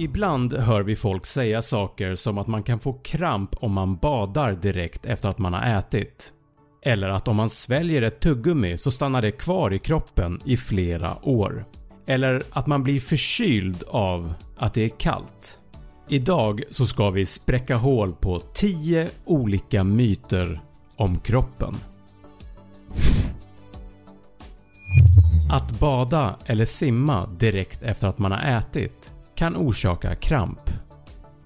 Ibland hör vi folk säga saker som att man kan få kramp om man badar direkt efter att man har ätit. Eller att om man sväljer ett tuggummi så stannar det kvar i kroppen i flera år. Eller att man blir förkyld av att det är kallt. Idag så ska vi spräcka hål på 10 olika myter om kroppen. Att bada eller simma direkt efter att man har ätit kan orsaka kramp.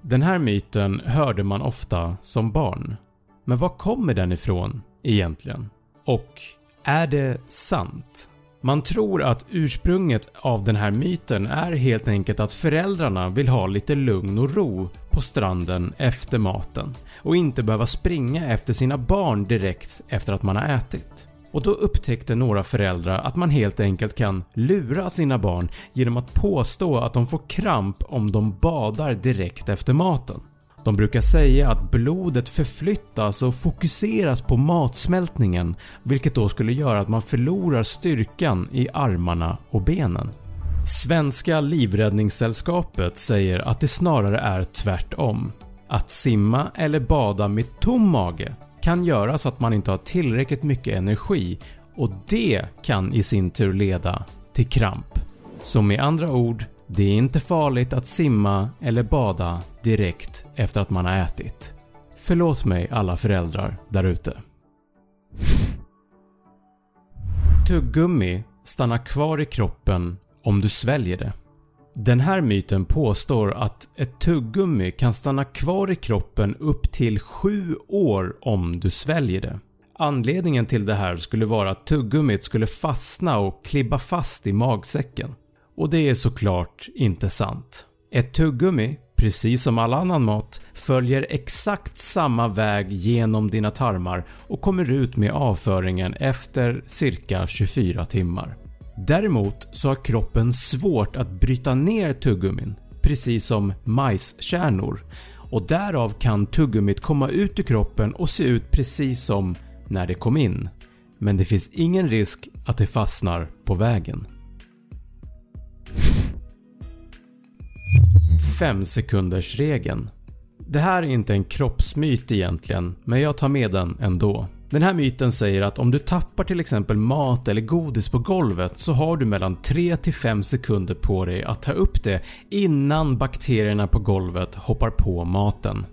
Den här myten hörde man ofta som barn. Men var kommer den ifrån egentligen? Och är det sant? Man tror att ursprunget av den här myten är helt enkelt att föräldrarna vill ha lite lugn och ro på stranden efter maten och inte behöva springa efter sina barn direkt efter att man har ätit. Och då upptäckte några föräldrar att man helt enkelt kan lura sina barn genom att påstå att de får kramp om de badar direkt efter maten. De brukar säga att blodet förflyttas och fokuseras på matsmältningen vilket då skulle göra att man förlorar styrkan i armarna och benen. Svenska Livräddningssällskapet säger att det snarare är tvärtom. Att simma eller bada med tom mage kan göra så att man inte har tillräckligt mycket energi och det kan i sin tur leda till kramp. Så med andra ord, det är inte farligt att simma eller bada direkt efter att man har ätit. Förlåt mig alla föräldrar därute. Tuggummi stannar kvar i kroppen om du sväljer det. Den här myten påstår att ett tuggummi kan stanna kvar i kroppen upp till 7 år om du sväljer det. Anledningen till det här skulle vara att tuggummit skulle fastna och klibba fast i magsäcken. Och det är såklart inte sant. Ett tuggummi, precis som all annan mat, följer exakt samma väg genom dina tarmar och kommer ut med avföringen efter cirka 24 timmar. Däremot så har kroppen svårt att bryta ner tuggummin precis som majskärnor och därav kan tuggummit komma ut ur kroppen och se ut precis som när det kom in. Men det finns ingen risk att det fastnar på vägen. 5 sekunders regeln Det här är inte en kroppsmyt egentligen men jag tar med den ändå. Den här myten säger att om du tappar till exempel mat eller godis på golvet så har du mellan 3-5 sekunder på dig att ta upp det innan bakterierna på golvet hoppar på maten.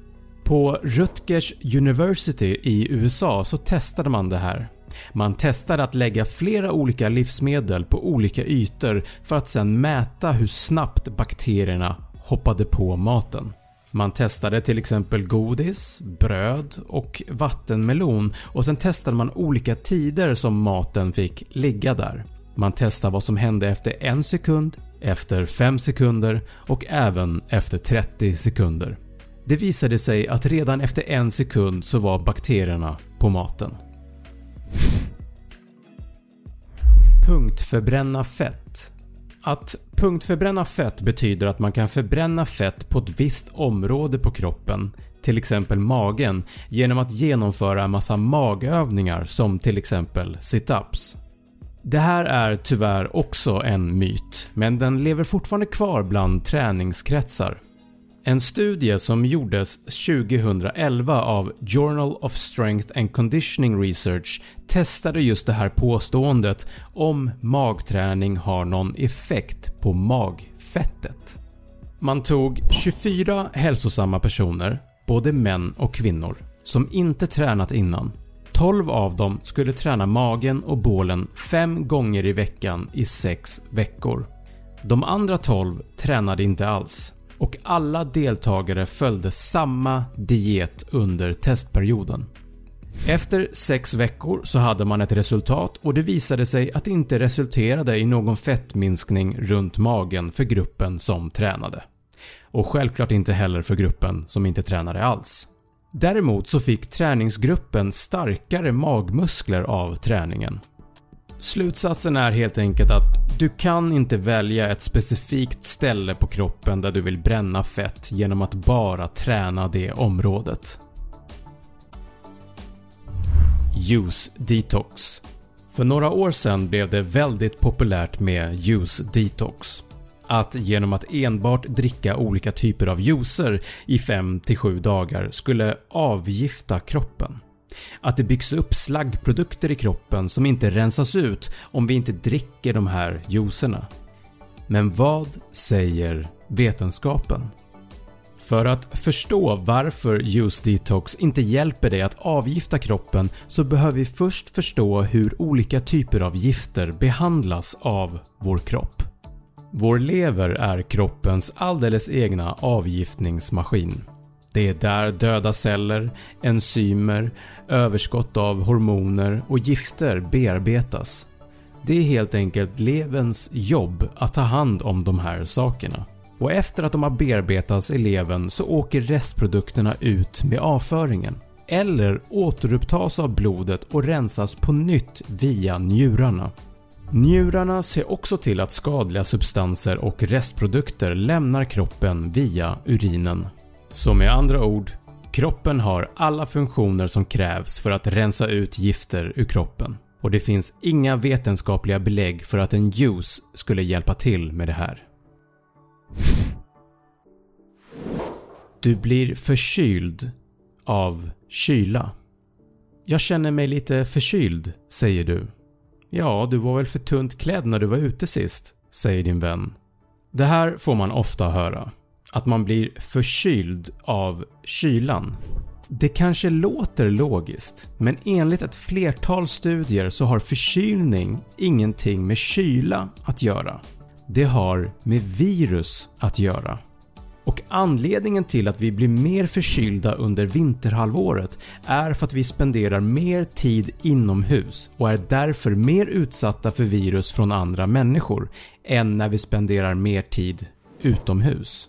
På Rutgers University i USA så testade man det här. Man testade att lägga flera olika livsmedel på olika ytor för att sen mäta hur snabbt bakterierna hoppade på maten. Man testade till exempel godis, bröd och vattenmelon och sen testade man olika tider som maten fick ligga där. Man testade vad som hände efter 1 sekund, efter 5 sekunder och även efter 30 sekunder. Det visade sig att redan efter en sekund så var bakterierna på maten. Punktförbränna fett att punktförbränna fett betyder att man kan förbränna fett på ett visst område på kroppen, till exempel magen, genom att genomföra en massa magövningar som till exempel situps. Det här är tyvärr också en myt, men den lever fortfarande kvar bland träningskretsar. En studie som gjordes 2011 av Journal of Strength and Conditioning Research testade just det här påståendet om magträning har någon effekt på magfettet. Man tog 24 hälsosamma personer, både män och kvinnor, som inte tränat innan. 12 av dem skulle träna magen och bålen 5 gånger i veckan i 6 veckor. De andra 12 tränade inte alls och alla deltagare följde samma diet under testperioden. Efter 6 veckor så hade man ett resultat och det visade sig att det inte resulterade i någon fettminskning runt magen för gruppen som tränade. Och självklart inte heller för gruppen som inte tränade alls. Däremot så fick träningsgruppen starkare magmuskler av träningen Slutsatsen är helt enkelt att du kan inte välja ett specifikt ställe på kroppen där du vill bränna fett genom att bara träna det området. Juice Detox För några år sedan blev det väldigt populärt med juice detox. att genom att enbart dricka olika typer av juicer i 5-7 dagar skulle avgifta kroppen. Att det byggs upp slaggprodukter i kroppen som inte rensas ut om vi inte dricker de här juicerna. Men vad säger vetenskapen? För att förstå varför Juice Detox inte hjälper dig att avgifta kroppen så behöver vi först förstå hur olika typer av gifter behandlas av vår kropp. Vår lever är kroppens alldeles egna avgiftningsmaskin. Det är där döda celler, enzymer, överskott av hormoner och gifter bearbetas. Det är helt enkelt leverns jobb att ta hand om de här sakerna och efter att de har bearbetats i levern så åker restprodukterna ut med avföringen eller återupptas av blodet och rensas på nytt via njurarna. Njurarna ser också till att skadliga substanser och restprodukter lämnar kroppen via urinen. Så med andra ord, kroppen har alla funktioner som krävs för att rensa ut gifter ur kroppen och det finns inga vetenskapliga belägg för att en juice skulle hjälpa till med det här. Du blir förkyld av kyla. “Jag känner mig lite förkyld” säger du. “Ja, du var väl för tunt klädd när du var ute sist” säger din vän. Det här får man ofta höra. Att man blir förkyld av kylan. Det kanske låter logiskt men enligt ett flertal studier så har förkylning ingenting med kyla att göra. Det har med virus att göra. Och anledningen till att vi blir mer förkylda under vinterhalvåret är för att vi spenderar mer tid inomhus och är därför mer utsatta för virus från andra människor än när vi spenderar mer tid utomhus.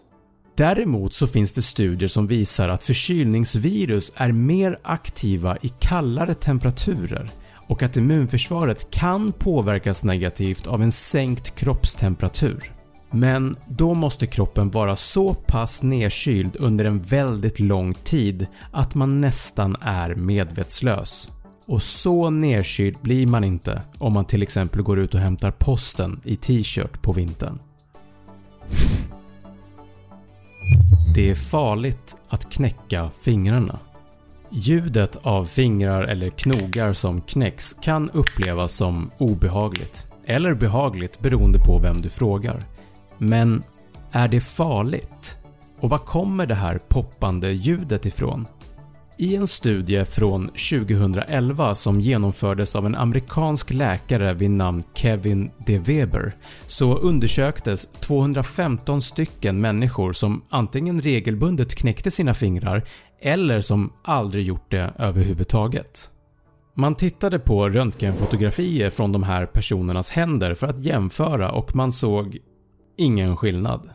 Däremot så finns det studier som visar att förkylningsvirus är mer aktiva i kallare temperaturer och att immunförsvaret kan påverkas negativt av en sänkt kroppstemperatur. Men då måste kroppen vara så pass nedkyld under en väldigt lång tid att man nästan är medvetslös. Och så nedkyld blir man inte om man till exempel går ut och hämtar posten i t-shirt på vintern. Det är farligt att knäcka fingrarna. Ljudet av fingrar eller knogar som knäcks kan upplevas som obehagligt eller behagligt beroende på vem du frågar. Men är det farligt? Och var kommer det här poppande ljudet ifrån? I en studie från 2011 som genomfördes av en amerikansk läkare vid namn Kevin De Weber så undersöktes 215 stycken människor som antingen regelbundet knäckte sina fingrar eller som aldrig gjort det överhuvudtaget. Man tittade på röntgenfotografier från de här personernas händer för att jämföra och man såg ingen skillnad.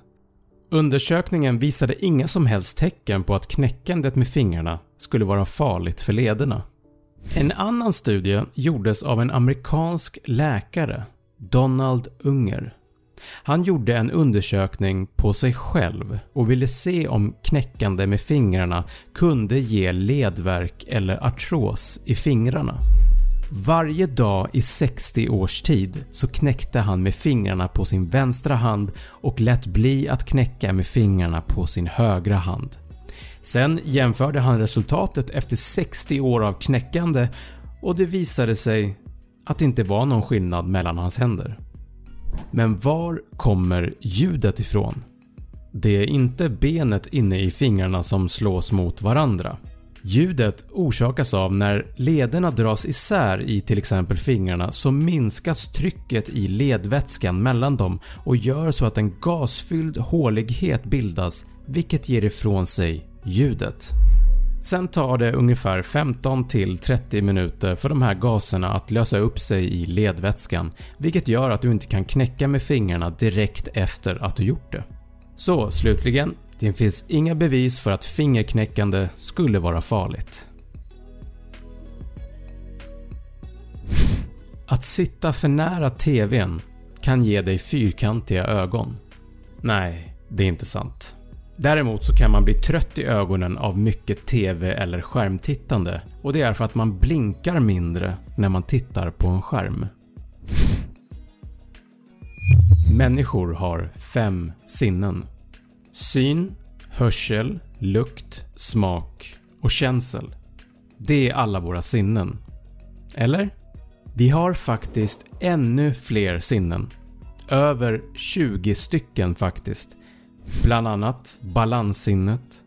Undersökningen visade inga som helst tecken på att knäckandet med fingrarna skulle vara farligt för lederna. En annan studie gjordes av en amerikansk läkare, Donald Unger. Han gjorde en undersökning på sig själv och ville se om knäckande med fingrarna kunde ge ledvärk eller artros i fingrarna. Varje dag i 60 års tid så knäckte han med fingrarna på sin vänstra hand och lät bli att knäcka med fingrarna på sin högra hand. Sen jämförde han resultatet efter 60 år av knäckande och det visade sig att det inte var någon skillnad mellan hans händer. Men var kommer ljudet ifrån? Det är inte benet inne i fingrarna som slås mot varandra. Ljudet orsakas av när lederna dras isär i till exempel fingrarna så minskas trycket i ledvätskan mellan dem och gör så att en gasfylld hålighet bildas vilket ger ifrån sig ljudet. Sen tar det ungefär 15-30 minuter för de här gaserna att lösa upp sig i ledvätskan vilket gör att du inte kan knäcka med fingrarna direkt efter att du gjort det. Så slutligen, det finns inga bevis för att fingerknäckande skulle vara farligt. Att sitta för nära TVn kan ge dig fyrkantiga ögon. Nej, det är inte sant. Däremot så kan man bli trött i ögonen av mycket TV eller skärmtittande och det är för att man blinkar mindre när man tittar på en skärm. Människor har fem sinnen. Syn, hörsel, lukt, smak och känsel. Det är alla våra sinnen. Eller? Vi har faktiskt ännu fler sinnen. Över 20 stycken faktiskt. Bland annat balanssinnet,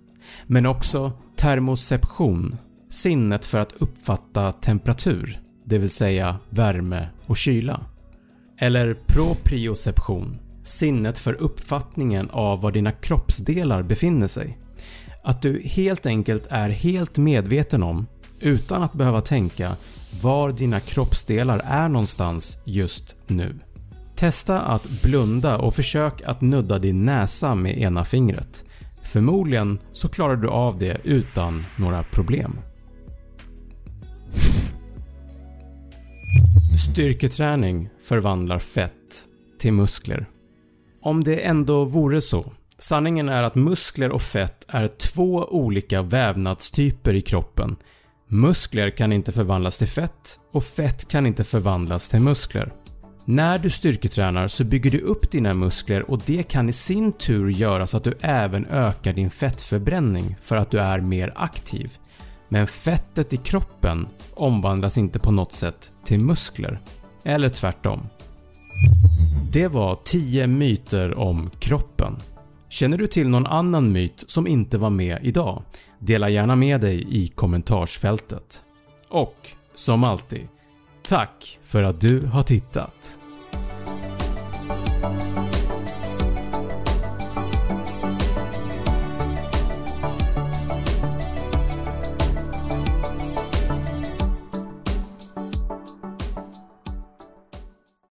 men också termoception, sinnet för att uppfatta temperatur, det vill säga värme och kyla. Eller proprioception, sinnet för uppfattningen av var dina kroppsdelar befinner sig. Att du helt enkelt är helt medveten om, utan att behöva tänka, var dina kroppsdelar är någonstans just nu. Testa att blunda och försök att nudda din näsa med ena fingret. Förmodligen så klarar du av det utan några problem. Styrketräning förvandlar fett till muskler. Om det ändå vore så. Sanningen är att muskler och fett är två olika vävnadstyper i kroppen. Muskler kan inte förvandlas till fett och fett kan inte förvandlas till muskler. När du styrketränar så bygger du upp dina muskler och det kan i sin tur göra så att du även ökar din fettförbränning för att du är mer aktiv. Men fettet i kroppen omvandlas inte på något sätt till muskler. Eller tvärtom. Det var 10 myter om kroppen. Känner du till någon annan myt som inte var med idag? Dela gärna med dig i kommentarsfältet. Och som alltid, tack för att du har tittat!